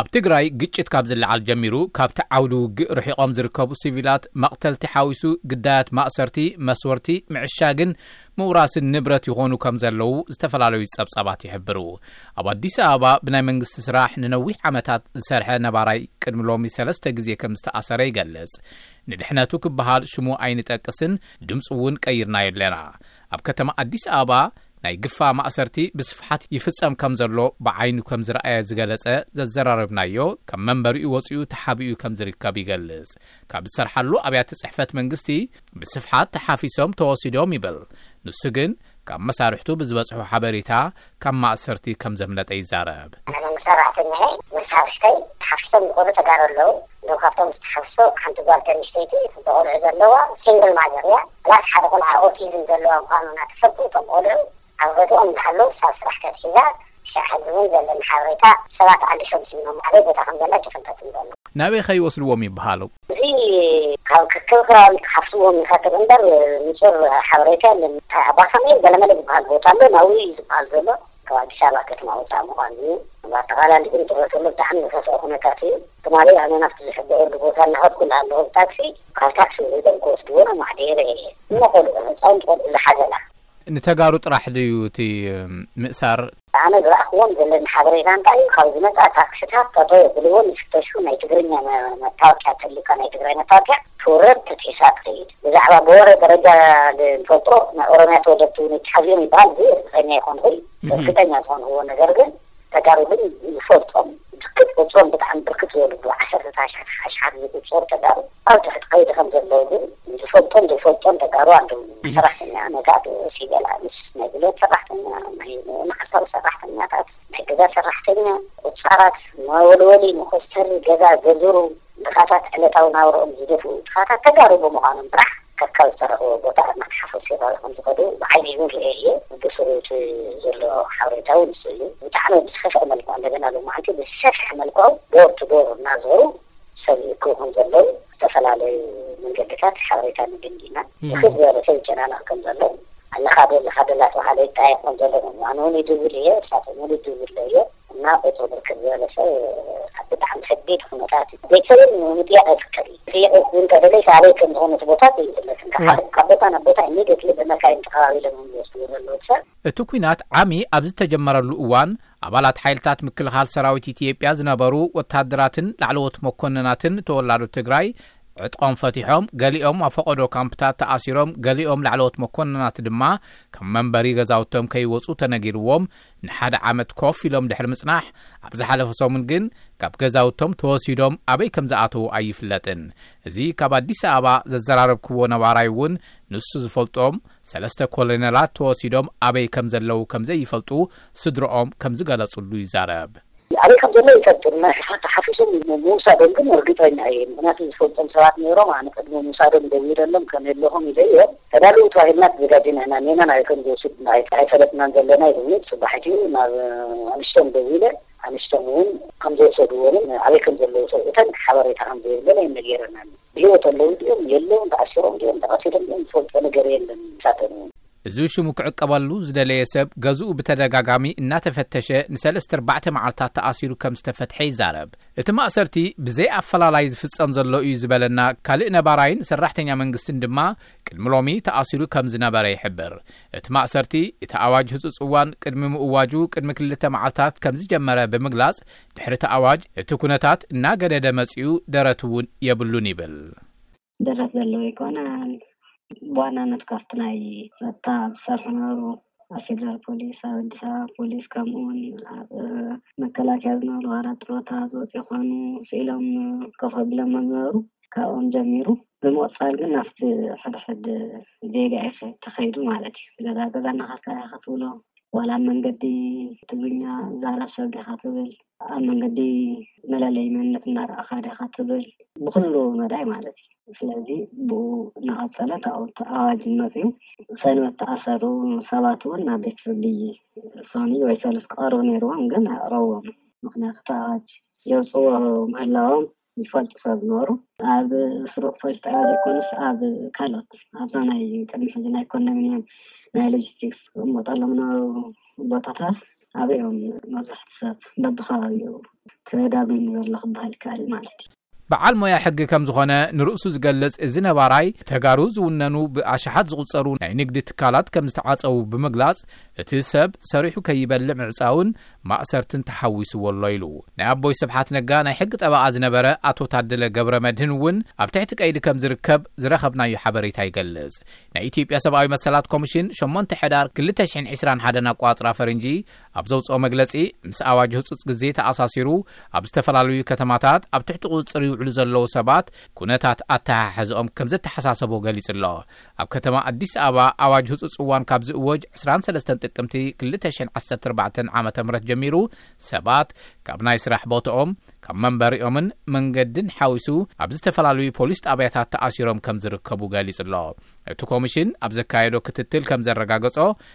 ኣብ ትግራይ ግጭት ካብ ዝለዓል ጀሚሩ ካብቲ ዓውዲ ውግእ ርሒቖም ዝርከቡ ሲቪላት መቕተልቲ ሓዊሱ ግዳያት ማእሰርቲ፣ መስወርቲ፣ ምዕሻግን ምውራስን ንብረት ይኾኑ ከም ዘለዉ ዝተፈላለዩ ጸብጻባት ይሕብሩ። ኣብ ኣዲስ ኣበባ ብናይ መንግስቲ ስራሕ ንነዊሕ ዓመታት ዝሰርሐ ነባራይ ቅድሚ ሎሚ ሰለስተ ግዜ ከም ዝተኣሰረ ይገልጽ። ንድሕነቱ ክበሃል ሽሙ ኣይንጠቅስን ድምጹ እውን ቀይርናዮ ኣለና። ኣብ ከተማ ኣዲስ ኣበባ ናይ ግፋ ማእሰርቲ ብስፍሓት ይፍፀም ከምዘሎ ብዓይኑ ከምዝረኣየ ዝገለፀ ዘዘራረብናዮ ካብ መንበሪኡ ወፂኡ ተሓቢኡ ከምዝርከብ ይገልፅ። ካብ ዝሰርሓሉ ኣብያተ ፅሕፈት መንግስቲ ብስፍሓት ተሓፊሶም ተወሲዶም ይብል። ንሱ ግን ካብ መሳርሕቱ ብዝበፅሖ ሓበሬታ ካብ ማእሰርቲ ከም ዘምለጠ ይዛረብ። ኣነ መንግስቲ ሰራሕተኛ'የ፣ መሳርሕተይ ተሓፊሶም ዝኸዱ ተጋሩ ኣለዉ፣ እቶም ካብቶም ዝተሓፍሱ ሓንቲ ጓል ተንእሽተይቲ ክልተ ቆልዑ ዘለዋ ሲንግል ማዘር እያ፣ ፕላስ ሓደ ቆልዓ ኦቲዝም ዘለዋ ምዃኑ እናተፈልጡ እቶም ቆልዑ ኣብ ገዝኦም እንዳሃለዉ ክሳብ ስራሕ ተትሒዛ ክሻዕ ሕዚ እውን ዘለኒ ሓበሬታ ሰባት ኣሊሾም ስሚዖም ዓበይ ቦታ ከም ዘላ ኣይተፈልጠትን ዘሎ። ናበይ ከ ይወስድዎም ይበሃሉ? እዚ ካብ ክልተ ከባቢ ክሓፍስዎ ንኸትር እምበር ንጹር ሓበሬታ የለን። ኣባ ሳሙኤል ገለመለ ዝበሃል ቦታ ኣሎ፣ ናብኡ እዩ ዝበሃል ዘሎ። ካብ ኣዲስ ኣበባ ከተማ ወጻኢ ምዃኑ እዩ። ብኣጠቓላሊ ግን ትርበ ከሎ ብጣዕሚ ዝኸፍኣ ኩነታት እዩ። ትማሊ ኣነ ናብቲ ዝሕበረሉ ቦታ እናኸድኩ እናሃለኹ ብታክሲ ካብ ታክሲ ወሪዶም ክወስድዎ ናብ ማሕደየ ርእየ። እሞ ቆልዑ ህጻውንቲ ቆልዑ ዝሓዘላ። ንተጋሩ ጥራሕ ድዩ እቲ ምእሳር? ኣነ ዝረኣኽዎም ዘለኒ ሓበሬታ እንታዩ ካብ ዝመጻ ታክስታት ጠጠው የብልዎን ይፍተሹ ናይ ትግርኛ መታወቅያ ተልዩካ ናይ ትግራይ መታወቅያ ትውረድ ተትሒሳ ትኸይድ ብዛዕባ ብወረ ደረጃ ንፈልጦ ናይ ኦሮምያ ተወለድቲ እውን ይትሓዙ ይበሃል እዚ እርግጠኛ ኣይኮንኹን እርግጠኛ ዝኾንኹዎ ነገር ግን ተጋሩ ግን ይፈልጦም ብርክት ቁፅሮም ብጣዕሚ ብርክት ዝበሉ ብዓሰርተታሻት ሓሽሓት ዝቁፀሩ ተጋሩ ኣብ ትሕቲ ቀይዲ ከምዘለዉ ግን ዝፈልጦን ዘይፈልጦን ተጋሩ ኣለዉ። ሰራሕተኛ ነጋዶ ሲገላ ምስ ናይ ጉልበት ሰራሕተኛ፣ ናይ መዓልታዊ ሰራሕተኛታት፣ ናይ ገዛ ሰራሕተኛ፣ ቁፃራት፣ መወልወሊ፣ መኾስተሪ ገዛ፣ ገዝሩ፣ ድኻታት ዕለታዊ ናብርኦም ዝደፍኡ ድኻታት ተጋሩ ብምዃኖም ጥራሕ ከካብ ዝተረኽብዎ ቦታ እናተሓፈሱ ይርኣዩ ከምዝኸዱ ብዓይነይውን ርእየ እየ። ብስሩ እቲ ዘሎ ሓበሬታ እውን ንሱ እዩ። ብጣዕሚ ብዝኸፍኣ መልክዑ እንደገና ሎማዕንቲ ብዝሰፍሐ መልክዑ ዶር ቱ ዶር እናዞሩ ሰብ ይእክቡ ከምዘለዉ ዝተፈላለዩ መንገድታት ሓበሬታ ንግኒ ኢና። ብርክት ዝበለ ሰብ ይጨናነቕ ከምዘሎ ኣለኻዶ ኣለኻዶ እናተብሃለ ይጠያየቕ ከምዘሎ ብምዃኑ እውን ይድውል እየ። እሳቶም እውን ይድውልለይ እዮም። እና ቁፅሩ ብርክት ዝበለ ሰብ ኣብ ብጣዕሚ ከቢድ ኩነታት እዩ ቤተሰብን ንምጥያቅ ይፍከር እዩ ጥይቅ እንተደለይስ ኣበይ ከም ዝኾነ እቲ ቦታ ዘይፍለጥ እንተሓደ ካብ ቦታ ናብ ቦታ ኢሚድየትሊ ብመካይን ተኸባቢሎም እዮም ዝወስድዎ ዘለዉ ሰብ እቲ ኲናት ዓሚ ኣብ ዝተጀመረሉ እዋን ኣባላት ሓይልታት ምክልኻል ሰራዊት ኢትዮጵያ ዝነበሩ ወተሃደራትን ላዕለዎት መኮንናትን ተወላዶ ትግራይ ዕጥቆም ፈቲሖም ገሊኦም ኣብ ፈቐዶ ካምፕታት ተኣሲሮም ገሊኦም ላዕለዎት መኮንናት ድማ ካብ መንበሪ ገዛውቶም ከይወፁ ተነጊርዎም ንሓደ ዓመት ኮፍ ኢሎም ድሕሪ ምጽናሕ ኣብ ዝሓለፈ ሰሙን ግን ካብ ገዛውቶም ተወሲዶም ኣበይ ከም ዝኣተዉ ኣይፍለጥን። እዚ ካብ ኣዲስ ኣበባ ዘዘራረብክዎ ነባራይ እውን ንሱ ዝፈልጦም ሰለስተ ኮሎኔላት ተወሲዶም ኣበይ ከም ዘለዉ ከም ዘይፈልጡ ስድርኦም ከም ዝገለጹሉ ይዛረብ። ኣበይ ከም ዘሎ ይፈልጡ እና ሓፊሶም ምውሳዶም ግን ርግጠኛ እየ ምክንያቱ ዝፈልጦም ሰባት ነይሮም ኣነ ቅድሚ ምውሳዶም ደዊለሎም ከመለኹም ኢለዮ ተዳልው ተባሂልና ተዘጋጅና ኢና ኔናን ኣበይ ከም ዝወስድ ኣይፈለጥናን ዘለና ኢሉኒ ፅባሒቲ ናብ ኣንሽቶም ደዊለ ኣንሽቶም እውን ከም ዝወሰድዎምን ኣበይ ከም ዘለዉ ሰብኡተን ሓበሬታ ከም ዘይብለን ኣይነገረናን ብሂወት ኣለዉ ድኦም የለውን ተኣሲሮም ድኦም ተቐቲሎም ድኦም ዝፈልጦ ነገር የለን ንሳተን እውን እዚ ሽሙ ክዕቀበሉ ዝደለየ ሰብ ገዝኡ ብተደጋጋሚ እናተፈተሸ ንሰለስተ ኣርባዕተ መዓልታት ተኣሲሩ ከም ዝተፈትሐ ይዛረብ። እቲ ማእሰርቲ ብዘይ ኣፈላላይ ዝፍፀም ዘሎ እዩ ዝበለና ካልእ ነባራይን ሰራሕተኛ መንግስትን ድማ ቅድሚ ሎሚ ተኣሲሩ ከም ዝነበረ ይሕብር። እቲ ማእሰርቲ እቲ ኣዋጅ ህፁፅ እዋን ቅድሚ ምእዋጁ ቅድሚ ክልተ መዓልታት ከም ዝጀመረ ብምግላፅ ድሕሪ እቲ ኣዋጅ እቲ ኩነታት እናገደደ መፂኡ ደረት እውን የብሉን ይብል። ደረት ዘለዎ ኣይኮነን። ብዋናነት ካብቲ ናይ ፀጥታ ዝሰርሑ ዝነበሩ ኣብ ፌደራል ፖሊስ፣ ኣብ ኣዲስ ኣበባ ፖሊስ ከምኡ እውን ኣብ መከላከያ ዝነበሩ ዋላ ጥሮታ ዝወፁ ይኾኑ ስኢሎም ኮፍ ኣቢሎሞም ዝነበሩ ካብኦም ጀሚሩ ብምቕፃል ግን ናብቲ ሕድሕድ ዜጋ እዩ ተኸይዱ ማለት እዩ። ገዛ ገዛ እናኸድካ ኢኻ ክትብሎ ዋላ ኣብ መንገዲ ትግርኛ ዛረብ ሰብ ዲኻ ትብል ኣብ መንገዲ መለለይ መንነት እናረኣኻ ዲኻ ትብል ብኩሉ መዳይ ማለት እዩ። ስለዚ ብኡ እናቐፀለ ካብኡ እቲ ኣዋጅ መፂኡ ሰንበት ተኣሰሩ። ሰባት እውን ናብ ቤት ፍርዲ ሶኒ ወይ ሰሉስ ክቐርቡ ነይርዎም ግን ኣየቕረብዎምን። ምኽንያቱ እቲ ኣዋጅ የውፅዎ ምህላዎም ዝፈልጡ ሰብ ዝነበሩ ኣብ ስሩዕ ፖሊስ ጣብያ ዘይኮነስ ኣብ ካልኦት ኣብዛ ናይ ቅድሚ ሕዚ ናይ ኮንዶሚንየም ናይ ሎጂስቲክስ ዝቕመጠሎም ዝነበሩ ቦታታት ኣብኦም መብዛሕቲ ሰብ በብኸባቢኡ ተዳጒኑ ዘሎ ክበሃል ይከኣል ማለት እዩ። በዓል ሞያ ሕጊ ከም ዝኾነ ንርእሱ ዝገልጽ እዚ ነባራይ፣ ተጋሩ ዝውነኑ ብኣሽሓት ዝቑጸሩ ናይ ንግዲ ትካላት ከም ዝተዓጸዉ ብምግላጽ፣ እቲ ሰብ ሰሪሑ ከይበልዕ ምዕጻውን ማእሰርትን ተሓዊስዎ ኣሎ ኢሉ። ናይ ኣቦይ ስብሓት ነጋ ናይ ሕጊ ጠበቓ ዝነበረ ኣቶ ታደለ ገብረመድህን እውን ኣብ ትሕቲ ቀይዲ ከም ዝርከብ ዝረኸብናዮ ሓበሬታ ይገልጽ። ናይ ኢትዮጵያ ሰብኣዊ መሰላት ኮሚሽን ሸሞንተ ሕዳር ክልተ ሽሕን ዕስራን ሓደን ኣቆጻጽራ ፈረንጂ፣ ኣብ ዘውጽኦ መግለጺ፣ ምስ ኣዋጅ ህጹጽ ግዜ ተኣሳሲሩ ኣብ ዝተፈላለዩ ከተማታት ኣብ ትሕቲ ቁጽጽር ይውዕሉ ዘለዉ ሰባት ኩነታት ኣተሓሕዘኦም ከም ዘተሓሳሰቦ ገሊጹ'ሎ። ኣብ ከተማ ኣዲስ ኣበባ ኣዋጅ ህጹጽ እዋን ካብ ዝእወጅ ዕስራን ሰለስተን ጥቅምቲ ክልተ ሽሕን ዓሰርተ ኣርባዕተን ዓመተ ምህረት ጀሚሩ ሰባት ካብ ናይ ስራሕ ቦትኦም፣ ካብ መንበሪኦምን መንገድን ሓዊሱ ኣብ ዝተፈላለዩ ፖሊስ ጣብያታት ተኣሲሮም ከም ዝርከቡ ገሊጹ'ሎ። እቲ ኮሚሽን ኣብ ዘካየዶ ክትትል ከም ዘረጋገጾ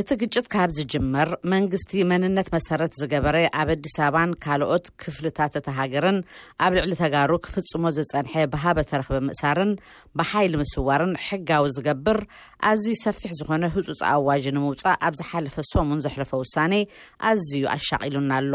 እቲ ግጭት ካብ ዝጅመር መንግስቲ መንነት መሰረት ዝገበረ ኣብ ኣዲስ ኣበባን ካልኦት ክፍልታት እታ ሃገርን ኣብ ልዕሊ ተጋሩ ክፍጽሞ ዝጸንሐ ብሃበ ተረኽበ ምእሳርን ብሓይሊ ምስዋርን ሕጋዊ ዝገብር ኣዝዩ ሰፊሕ ዝኾነ ህጹጽ ኣዋጅ ንምውጻእ ኣብ ዝሓለፈ ሰሙን ዘሕለፎ ውሳኔ ኣዝዩ ኣሻቒሉና ኣሎ።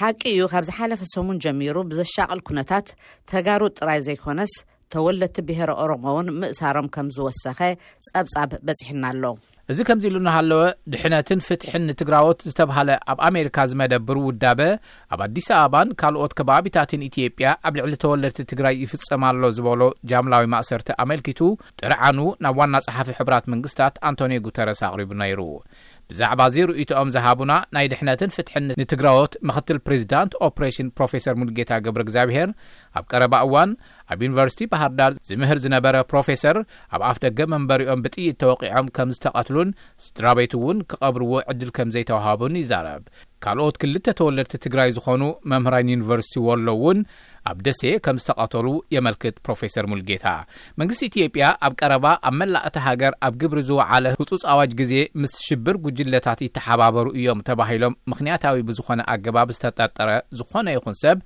ሓቂ እዩ ካብ ዝሓለፈ ሰሙን ጀሚሩ ብዘሻቕል ኩነታት ተጋሩ ጥራይ ዘይኮነስ ተወለድቲ ብሄረ ኦሮሞ እውን ምእሳሮም ከም ዝወሰኸ ፀብፃብ በፂሑና ኣሎ። እዚ ከምዚ ኢሉ እናሃለወ ድሕነትን ፍትሕን ንትግራዎት ዝተብሃለ ኣብ ኣሜሪካ ዝመደብር ውዳበ ኣብ ኣዲስ ኣበባን ካልኦት ከባቢታትን ኢትዮጵያ ኣብ ልዕሊ ተወለድቲ ትግራይ ይፍፀም ኣሎ ዝበሎ ጃምላዊ ማእሰርቲ ኣመልኪቱ ጥርዓኑ ናብ ዋና ፀሓፊ ሕቡራት መንግስታት ኣንቶኒዮ ጉተረስ ኣቕሪቡ ነይሩ። ብዛዕባ'ዚ ርእይቶኦም ዝሃቡና ናይ ድሕነትን ፍትሕን ንትግራዎት ምኽትል ፕሬዚዳንት ኦፕሬሽን ፕሮፌሰር ሙሉጌታ ገብረእግዚኣብሄር ኣብ ቀረባ እዋን ኣብ ዩኒቨርሲቲ ባህርዳር ዝምህር ዝነበረ ፕሮፌሰር ኣብ ኣፍደገ መንበሪኦም ብጥይት ተወቒዖም ከምዝተቐትሉን ስድራቤት'ውን ክቐብርዎ ዕድል ከምዘይተውሃቡን ይዛረብ። ካልኦት ክልተ ተወለድቲ ትግራይ ዝኾኑ መምህራን ዩኒቨርሲቲ ወሎ'ውን ኣብ ደሴ ከም ዝተቐተሉ የመልክት ፕሮፌሰር ሙልጌታ። መንግስቲ ኢትዮጵያ ኣብ ቀረባ ኣብ መላእ እታ ሃገር ኣብ ግብሪ ዝወዓለ ህፁፅ ኣዋጅ ግዜ ምስ ሽብር ጉጅለታት ይተሓባበሩ እዮም ተባሂሎም ምኽንያታዊ ብዝኾነ ኣገባብ ዝተጠርጠረ ዝኾነ ይኹን ሰብ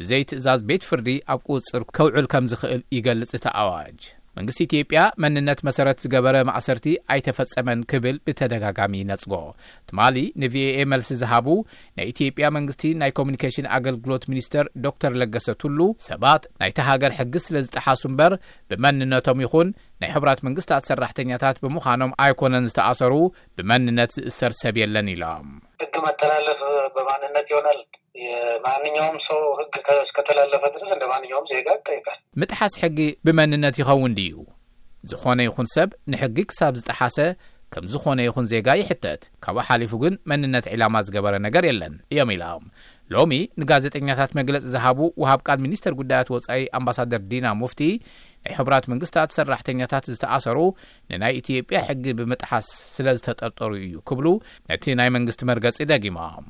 ብዘይ ትእዛዝ ቤት ፍርዲ ኣብ ቁፅፅር ከውዕል ከም ዝኽእል ይገልፅ እቲ ኣዋጅ። መንግስቲ ኢትዮጵያ መንነት መሰረት ዝገበረ ማእሰርቲ ኣይተፈፀመን ክብል ብተደጋጋሚ ይነፅጎ። ትማሊ ንቪኦኤ መልሲ ዝሃቡ ናይ ኢትዮጵያ መንግስቲ ናይ ኮሚኒኬሽን ኣገልግሎት ሚኒስተር ዶክተር ለገሰ ቱሉ ሰባት ናይታ ሃገር ሕጊ ስለ ዝጠሓሱ እምበር ብመንነቶም ይኹን ናይ ሕቡራት መንግስታት ሰራሕተኛታት ብምዃኖም ኣይኮነን ዝተኣሰሩ ብመንነት ዝእሰር ሰብ የለን ኢሎም። ህግ መተላለፍ በማንነት ይሆናል የማንኛውም ሰው ህግ እስከተላለፈ ድረስ እንደ ማንኛውም ዜጋ ይጠይቃል። ምጥሓስ ሕጊ ብመንነት ይኸውን ድዩ? ዝኾነ ይኹን ሰብ ንሕጊ ክሳብ ዝጠሓሰ ከም ዝኾነ ይኹን ዜጋ ይሕተት፣ ካብኡ ሓሊፉ ግን መንነት ዒላማ ዝገበረ ነገር የለን እዮም ኢላም። ሎሚ ንጋዜጠኛታት መግለፂ ዝሃቡ ወሃብ ቃል ሚኒስቴር ጉዳያት ወፃኢ ኣምባሳደር ዲና ሙፍቲ ናይ ሕቡራት መንግስታት ሰራሕተኛታት ዝተኣሰሩ ንናይ ኢትዮጵያ ሕጊ ብምጥሓስ ስለዝተጠርጠሩ እዩ ክብሉ ነቲ ናይ መንግስቲ መርገፂ ደጊሞም።